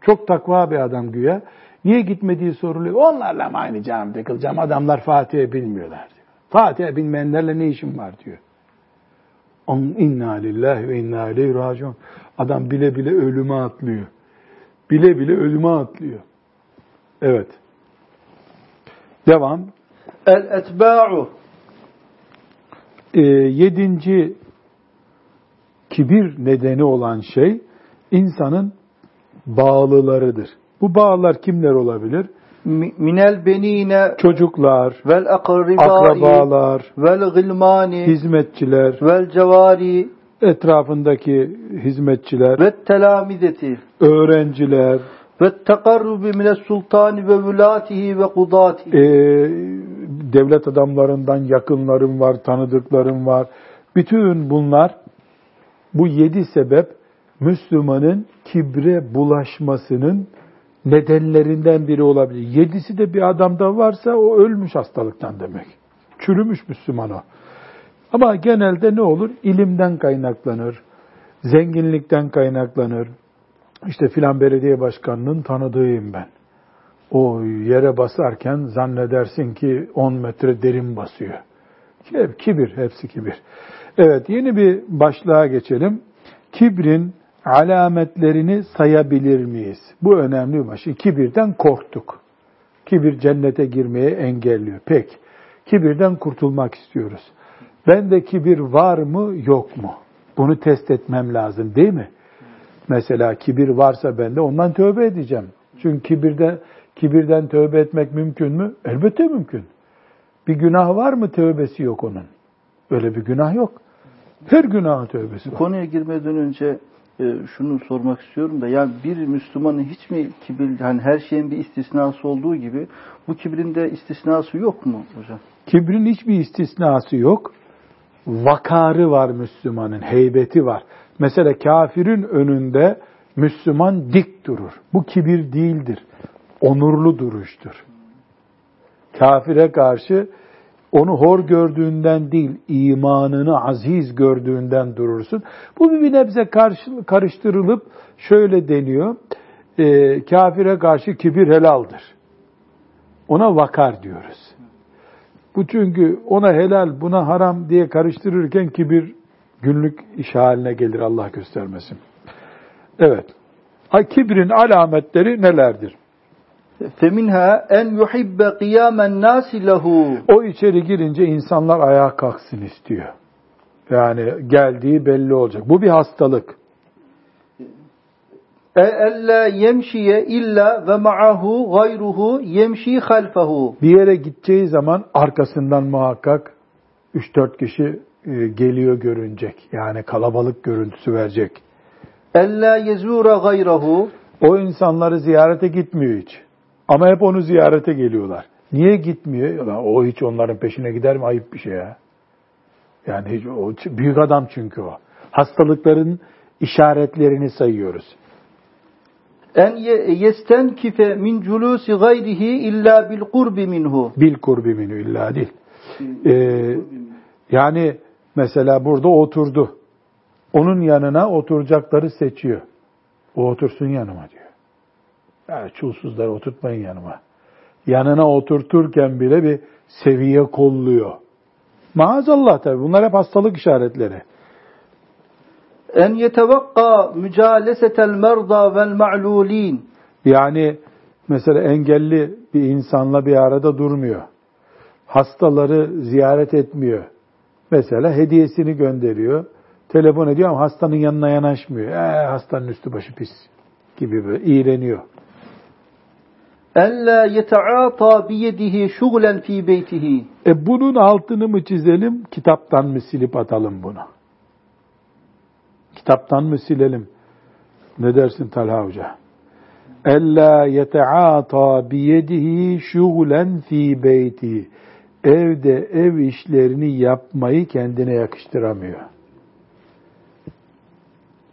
[SPEAKER 1] Çok takva bir adam güya. Niye gitmediği soruluyor. Onlarla mı aynı camide kılacağım? Adamlar Fatih'e bilmiyorlar diyor. Fatih'e bilmeyenlerle ne işim var diyor. On inna lillahi ve inna ileyhi raciun. Adam bile bile ölüme atlıyor. Bile bile ölüme atlıyor. Evet. Devam.
[SPEAKER 2] El etba'u.
[SPEAKER 1] Ee, yedinci kibir nedeni olan şey insanın bağlılarıdır. Bu bağlar kimler olabilir?
[SPEAKER 2] Mi- Minel benine
[SPEAKER 1] Çocuklar,
[SPEAKER 2] vel akribai
[SPEAKER 1] akrabalar,
[SPEAKER 2] vel gılmani
[SPEAKER 1] hizmetçiler,
[SPEAKER 2] vel cevari
[SPEAKER 1] etrafındaki hizmetçiler,
[SPEAKER 2] ve telamideti
[SPEAKER 1] öğrenciler,
[SPEAKER 2] ve tekarrubi mine sultani ve vülatihi ve kudatihi.
[SPEAKER 1] e, devlet adamlarından yakınlarım var, tanıdıklarım var. Bütün bunlar bu yedi sebep Müslümanın kibre bulaşmasının nedenlerinden biri olabilir. Yedisi de bir adamda varsa o ölmüş hastalıktan demek. Çürümüş Müslüman o. Ama genelde ne olur? İlimden kaynaklanır, zenginlikten kaynaklanır. İşte filan belediye başkanının tanıdığıyım ben. O yere basarken zannedersin ki 10 metre derin basıyor. Hep kibir, hepsi kibir. Evet, yeni bir başlığa geçelim. Kibrin alametlerini sayabilir miyiz? Bu önemli bir başlık. Kibirden korktuk. Kibir cennete girmeye engelliyor. Pek. Kibirden kurtulmak istiyoruz. Bende kibir var mı, yok mu? Bunu test etmem lazım değil mi? Mesela kibir varsa bende ondan tövbe edeceğim. Çünkü kibirden, kibirden tövbe etmek mümkün mü? Elbette mümkün. Bir günah var mı tövbesi yok onun? Öyle bir günah yok. Her günahın tövbesi var.
[SPEAKER 2] konuya girmeden önce e, şunu sormak istiyorum da yani bir Müslümanın hiç mi kibir hani her şeyin bir istisnası olduğu gibi bu kibrin de istisnası yok mu hocam?
[SPEAKER 1] Kibrin hiçbir istisnası yok. Vakarı var Müslümanın, heybeti var. Mesela kafirin önünde Müslüman dik durur. Bu kibir değildir. Onurlu duruştur. Kafire karşı onu hor gördüğünden değil, imanını aziz gördüğünden durursun. Bu bir nebze karıştırılıp şöyle deniyor. E, kafire karşı kibir helaldir. Ona vakar diyoruz. Bu çünkü ona helal, buna haram diye karıştırırken kibir günlük iş haline gelir Allah göstermesin. Evet. Kibrin alametleri nelerdir?
[SPEAKER 2] Feminha en yuhibbe kıyamen nasi lehu.
[SPEAKER 1] O içeri girince insanlar ayağa kalksın istiyor. Yani geldiği belli olacak. Bu bir hastalık.
[SPEAKER 2] E ella yemşiye illa ve ma'ahu gayruhu yemşi halfehu.
[SPEAKER 1] Bir yere gideceği zaman arkasından muhakkak 3-4 kişi e, geliyor görünecek. Yani kalabalık görüntüsü verecek.
[SPEAKER 2] Ella yezura gayrahu.
[SPEAKER 1] O insanları ziyarete gitmiyor hiç. Ama hep onu ziyarete geliyorlar. Niye gitmiyor? O hiç onların peşine gider mi? Ayıp bir şey ya. Yani hiç, o büyük adam çünkü o. Hastalıkların işaretlerini sayıyoruz.
[SPEAKER 2] En ye- yestenkife min culusi gayrihi illa bil kurbi minhu.
[SPEAKER 1] Bil kurbi minü illa değil. Ee, yani mesela burada oturdu. Onun yanına oturacakları seçiyor. O otursun yanıma diyor. Ya çulsuzları oturtmayın yanıma. Yanına oturturken bile bir seviye kolluyor. Maazallah tabi bunlar hep hastalık işaretleri.
[SPEAKER 2] En yetevakka mücalesetel merda vel ma'lulin.
[SPEAKER 1] Yani mesela engelli bir insanla bir arada durmuyor. Hastaları ziyaret etmiyor. Mesela hediyesini gönderiyor. Telefon ediyor ama hastanın yanına yanaşmıyor. Ee, hastanın üstü başı pis gibi böyle iğreniyor.
[SPEAKER 2] En la yete'ata biyedihi şuglen fi beytihi.
[SPEAKER 1] E bunun altını mı çizelim, kitaptan mı silip atalım bunu? Kitaptan mı silelim? Ne dersin Talha Hoca? Ella yete'ata biyedihi şugulen fi beyti. Evde ev işlerini yapmayı kendine yakıştıramıyor.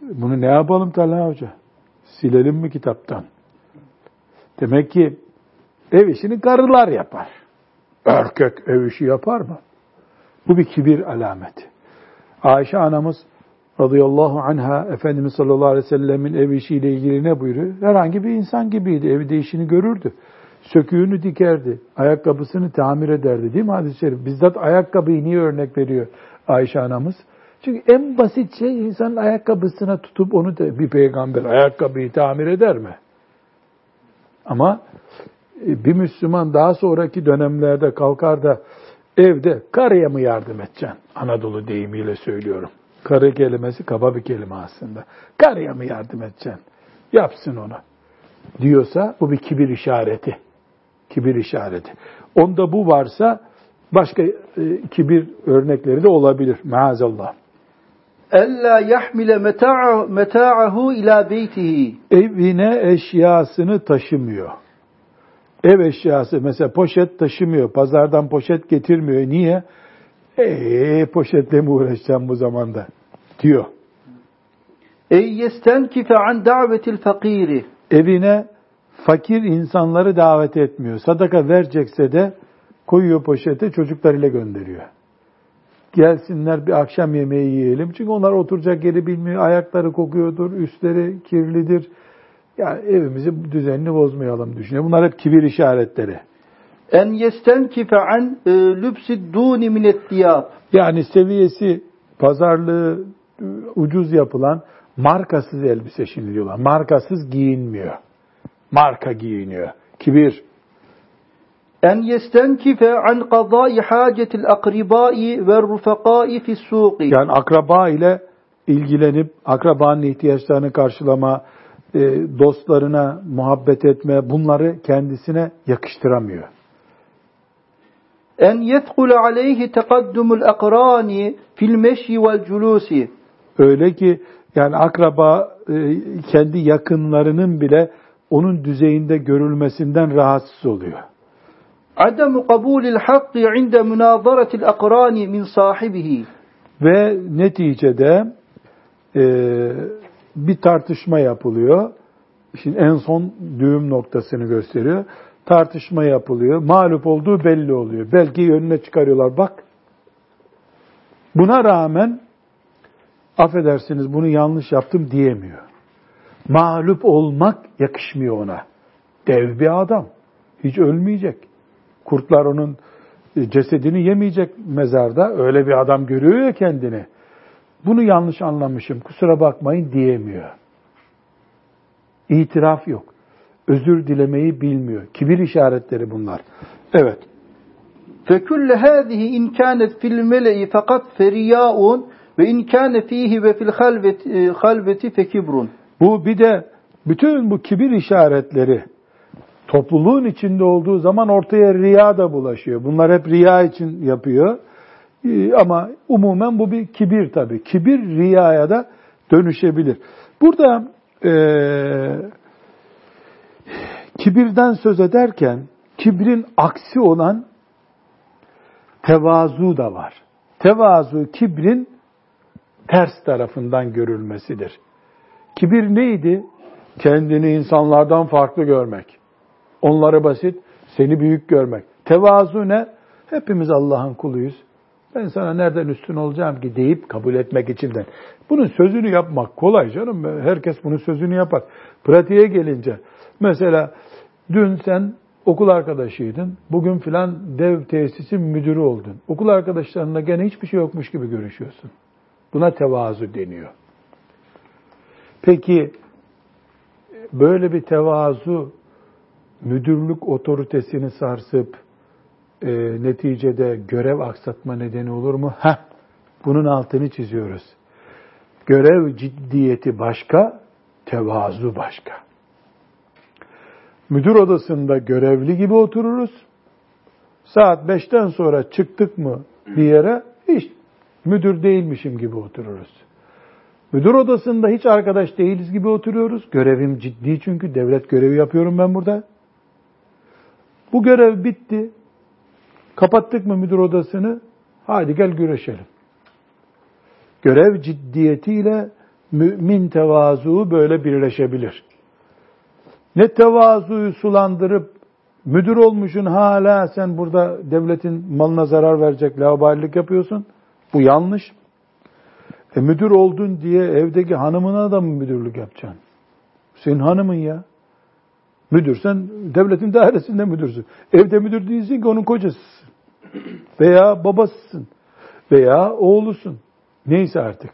[SPEAKER 1] Bunu ne yapalım Talha Hoca? Silelim mi kitaptan? Demek ki ev işini karılar yapar. Erkek ev işi yapar mı? Bu bir kibir alameti. Ayşe anamız radıyallahu anha Efendimiz sallallahu aleyhi ve sellemin ev işiyle ilgili ne buyuruyor? Herhangi bir insan gibiydi. Evde işini görürdü. Söküğünü dikerdi. Ayakkabısını tamir ederdi. Değil mi hadis-i şerif? Bizzat ayakkabıyı niye örnek veriyor Ayşe anamız? Çünkü en basit şey insanın ayakkabısına tutup onu da bir peygamber ayakkabıyı tamir eder mi? Ama e, bir Müslüman daha sonraki dönemlerde kalkar da evde karıya mı yardım edeceksin? Anadolu deyimiyle söylüyorum. Karı kelimesi kaba bir kelime aslında. Karıya mı yardım edeceksin? Yapsın onu. Diyorsa bu bir kibir işareti. Kibir işareti. Onda bu varsa başka e, kibir örnekleri de olabilir. Maazallah.
[SPEAKER 2] Ella yahmile meta'a- meta'ahu ila beytihi.
[SPEAKER 1] Evine eşyasını taşımıyor. Ev eşyası mesela poşet taşımıyor. Pazardan poşet getirmiyor. Niye? Eee poşetle mi uğraşacağım bu zamanda? Diyor.
[SPEAKER 2] Ey yestenkife an davetil fakiri.
[SPEAKER 1] Evine fakir insanları davet etmiyor. Sadaka verecekse de koyuyor poşete çocuklarıyla gönderiyor. Gelsinler bir akşam yemeği yiyelim. Çünkü onlar oturacak yeri bilmiyor. Ayakları kokuyordur, üstleri kirlidir. Yani evimizi düzenini bozmayalım düşünüyor. Bunlar hep kibir işaretleri.
[SPEAKER 2] En yestenkife an e, lübsid duni minet.
[SPEAKER 1] Yani seviyesi pazarlığı ucuz yapılan markasız elbise şimdi diyorlar. Markasız giyinmiyor. Marka giyiniyor. Kibir.
[SPEAKER 2] En yestenkife an qadai hacetil akribai ve rufakai fi suqi.
[SPEAKER 1] Yani akraba ile ilgilenip akrabanın ihtiyaçlarını karşılama, e, dostlarına muhabbet etme bunları kendisine yakıştıramıyor.
[SPEAKER 2] En yedhule aleyhi tekaddumul akrani fil meşyi vel culusi.
[SPEAKER 1] Öyle ki yani akraba e, kendi yakınlarının bile onun düzeyinde görülmesinden rahatsız oluyor.
[SPEAKER 2] Ademu kabulil hakkı inde münazaratil akrani min sahibihi.
[SPEAKER 1] Ve neticede e, bir tartışma yapılıyor. Şimdi en son düğüm noktasını gösteriyor. Tartışma yapılıyor. Mağlup olduğu belli oluyor. Belki önüne çıkarıyorlar. Bak buna rağmen affedersiniz bunu yanlış yaptım diyemiyor. Mağlup olmak yakışmıyor ona. Dev bir adam. Hiç ölmeyecek. Kurtlar onun e, cesedini yemeyecek mezarda. Öyle bir adam görüyor ya kendini. Bunu yanlış anlamışım. Kusura bakmayın diyemiyor. İtiraf yok. Özür dilemeyi bilmiyor. Kibir işaretleri bunlar. Evet.
[SPEAKER 2] فكل هذه إن كانت في الملأ فقط فرياء وإن كان فيه وفي الخلوة خلوة فكبر.
[SPEAKER 1] Bu bir de bütün bu kibir işaretleri topluluğun içinde olduğu zaman ortaya riya da bulaşıyor. Bunlar hep riya için yapıyor. Ee, Ama umumen bu bir kibir tabii. Kibir riyaya da dönüşebilir. Burada eee kibirden söz ederken Kibrin aksi olan tevazu da var. Tevazu kibrin ters tarafından görülmesidir. Kibir neydi? Kendini insanlardan farklı görmek. Onları basit, seni büyük görmek. Tevazu ne? Hepimiz Allah'ın kuluyuz. Ben sana nereden üstün olacağım ki deyip kabul etmek için de. Bunun sözünü yapmak kolay canım. Herkes bunun sözünü yapar. Pratiğe gelince mesela dün sen okul arkadaşıydın. Bugün filan dev tesisi müdürü oldun. Okul arkadaşlarınla gene hiçbir şey yokmuş gibi görüşüyorsun. Buna tevazu deniyor. Peki böyle bir tevazu müdürlük otoritesini sarsıp e, neticede görev aksatma nedeni olur mu? Heh, bunun altını çiziyoruz. Görev ciddiyeti başka, tevazu başka. Müdür odasında görevli gibi otururuz. Saat beşten sonra çıktık mı bir yere hiç müdür değilmişim gibi otururuz. Müdür odasında hiç arkadaş değiliz gibi oturuyoruz. Görevim ciddi çünkü devlet görevi yapıyorum ben burada. Bu görev bitti. Kapattık mı müdür odasını? Hadi gel güreşelim. Görev ciddiyetiyle mümin tevazu böyle birleşebilir. Ne tevazuyu sulandırıp müdür olmuşun hala sen burada devletin malına zarar verecek laubalilik yapıyorsun. Bu yanlış. E müdür oldun diye evdeki hanımına da mı müdürlük yapacaksın? Senin hanımın ya. Müdürsen devletin dairesinde müdürsün. Evde müdür değilsin ki onun kocasısın. Veya babasısın. Veya oğlusun. Neyse artık.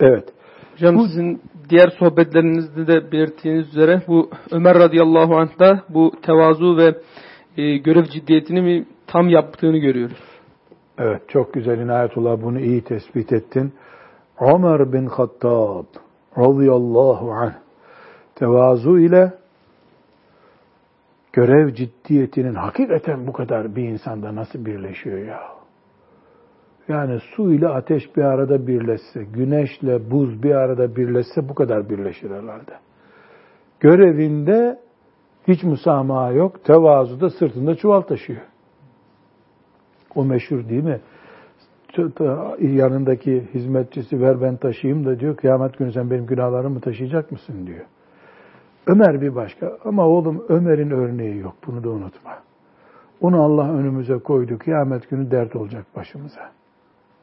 [SPEAKER 1] Evet.
[SPEAKER 3] Hocam bu, sizin diğer sohbetlerinizde de belirttiğiniz üzere bu Ömer radıyallahu anh da bu tevazu ve e, görev ciddiyetini tam yaptığını görüyoruz.
[SPEAKER 1] Evet çok güzel inayetullah bunu iyi tespit ettin. Ömer bin Hattab radıyallahu anh tevazu ile görev ciddiyetinin hakikaten bu kadar bir insanda nasıl birleşiyor ya? Yani su ile ateş bir arada birleşse, güneşle buz bir arada birleşse bu kadar birleşir herhalde. Görevinde hiç musamaha yok, tevazu da sırtında çuval taşıyor. O meşhur değil mi? Yanındaki hizmetçisi ver ben taşıyayım da diyor, kıyamet günü sen benim günahlarımı taşıyacak mısın diyor. Ömer bir başka. Ama oğlum Ömer'in örneği yok. Bunu da unutma. Onu Allah önümüze koydu. Kıyamet günü dert olacak başımıza.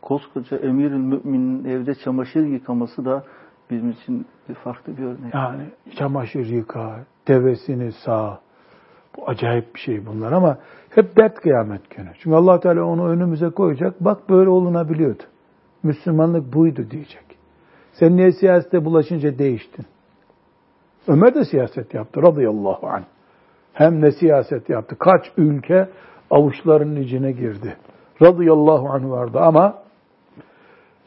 [SPEAKER 2] Koskoca emirül müminin evde çamaşır yıkaması da bizim için bir farklı bir örnek.
[SPEAKER 1] Yani çamaşır yıka, devesini sağ. Bu acayip bir şey bunlar ama hep dert kıyamet günü. Çünkü allah Teala onu önümüze koyacak. Bak böyle olunabiliyordu. Müslümanlık buydu diyecek. Sen niye siyasete bulaşınca değiştin? Ömer de siyaset yaptı radıyallahu anh. Hem de siyaset yaptı. Kaç ülke avuçlarının içine girdi. Radıyallahu anh vardı ama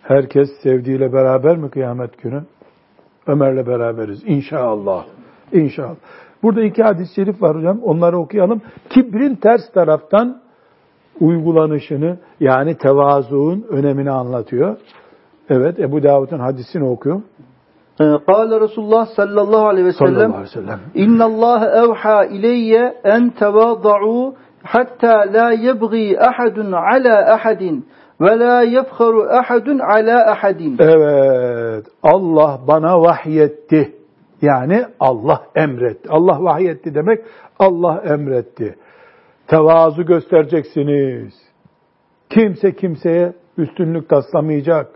[SPEAKER 1] herkes sevdiğiyle beraber mi kıyamet günü? Ömer'le beraberiz inşallah. İnşallah. Burada iki hadis-i şerif var hocam. Onları okuyalım. Kibrin ters taraftan uygulanışını yani tevazuun önemini anlatıyor. Evet Ebu Davud'un hadisini okuyor.
[SPEAKER 2] قال رسول الله صلى الله عليه وسلم إن الله أوحى إلي أن تواضعوا حتى لا يبغي أحد على أحد ve la yefharu ahadun ala ahadin.
[SPEAKER 1] Evet. Allah bana vahyetti. Yani Allah emretti. Allah vahyetti demek Allah emretti. Tevazu göstereceksiniz. Kimse kimseye üstünlük taslamayacak.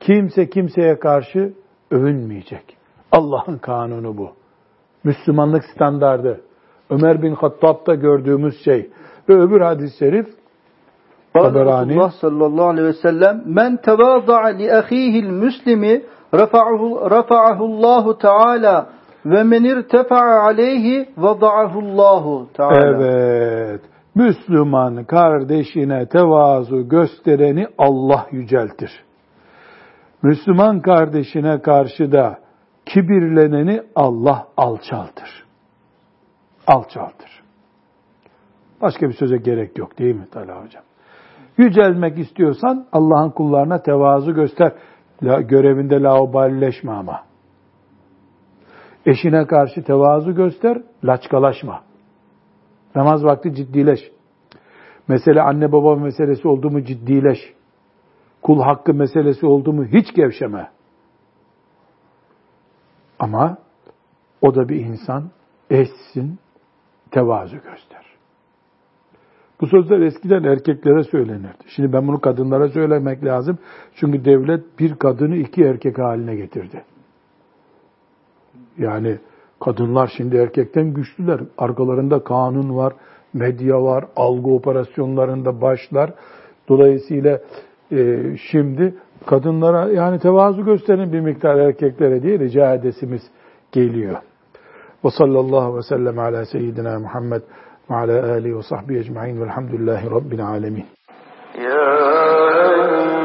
[SPEAKER 1] Kimse kimseye karşı övünmeyecek. Allah'ın kanunu bu. Müslümanlık standardı. Ömer bin Hattab'da gördüğümüz şey. Ve öbür hadis-i şerif
[SPEAKER 2] Taberani. Resulullah sallallahu aleyhi ve sellem men tevâza'a li ahîhil müslimi rafa'ahu rafa'ahu Allahu Teala ve men irtefa'a aleyhi vada'ahu Allahu Teala.
[SPEAKER 1] Evet. Müslüman kardeşine tevazu göstereni Allah yüceltir. Müslüman kardeşine karşı da kibirleneni Allah alçaltır. Alçaltır. Başka bir söze gerek yok değil mi Talha Hocam? Yücelmek istiyorsan Allah'ın kullarına tevazu göster. La, görevinde laubalileşme ama. Eşine karşı tevazu göster, laçkalaşma. Namaz vakti ciddileş. Mesele anne baba meselesi oldu mu ciddileş. Kul hakkı meselesi oldu mu hiç gevşeme. Ama o da bir insan eşsin, tevazu göster. Bu sözler eskiden erkeklere söylenirdi. Şimdi ben bunu kadınlara söylemek lazım. Çünkü devlet bir kadını iki erkek haline getirdi. Yani kadınlar şimdi erkekten güçlüler. Arkalarında kanun var, medya var, algı operasyonlarında başlar. Dolayısıyla şimdi kadınlara yani tevazu gösterin bir miktar erkeklere diye rica edesimiz geliyor. Ve sallallahu ve sellem ala seyyidina Muhammed ve ala alihi ve sahbihi ecma'in velhamdülillahi rabbil alemin.
[SPEAKER 4] Ya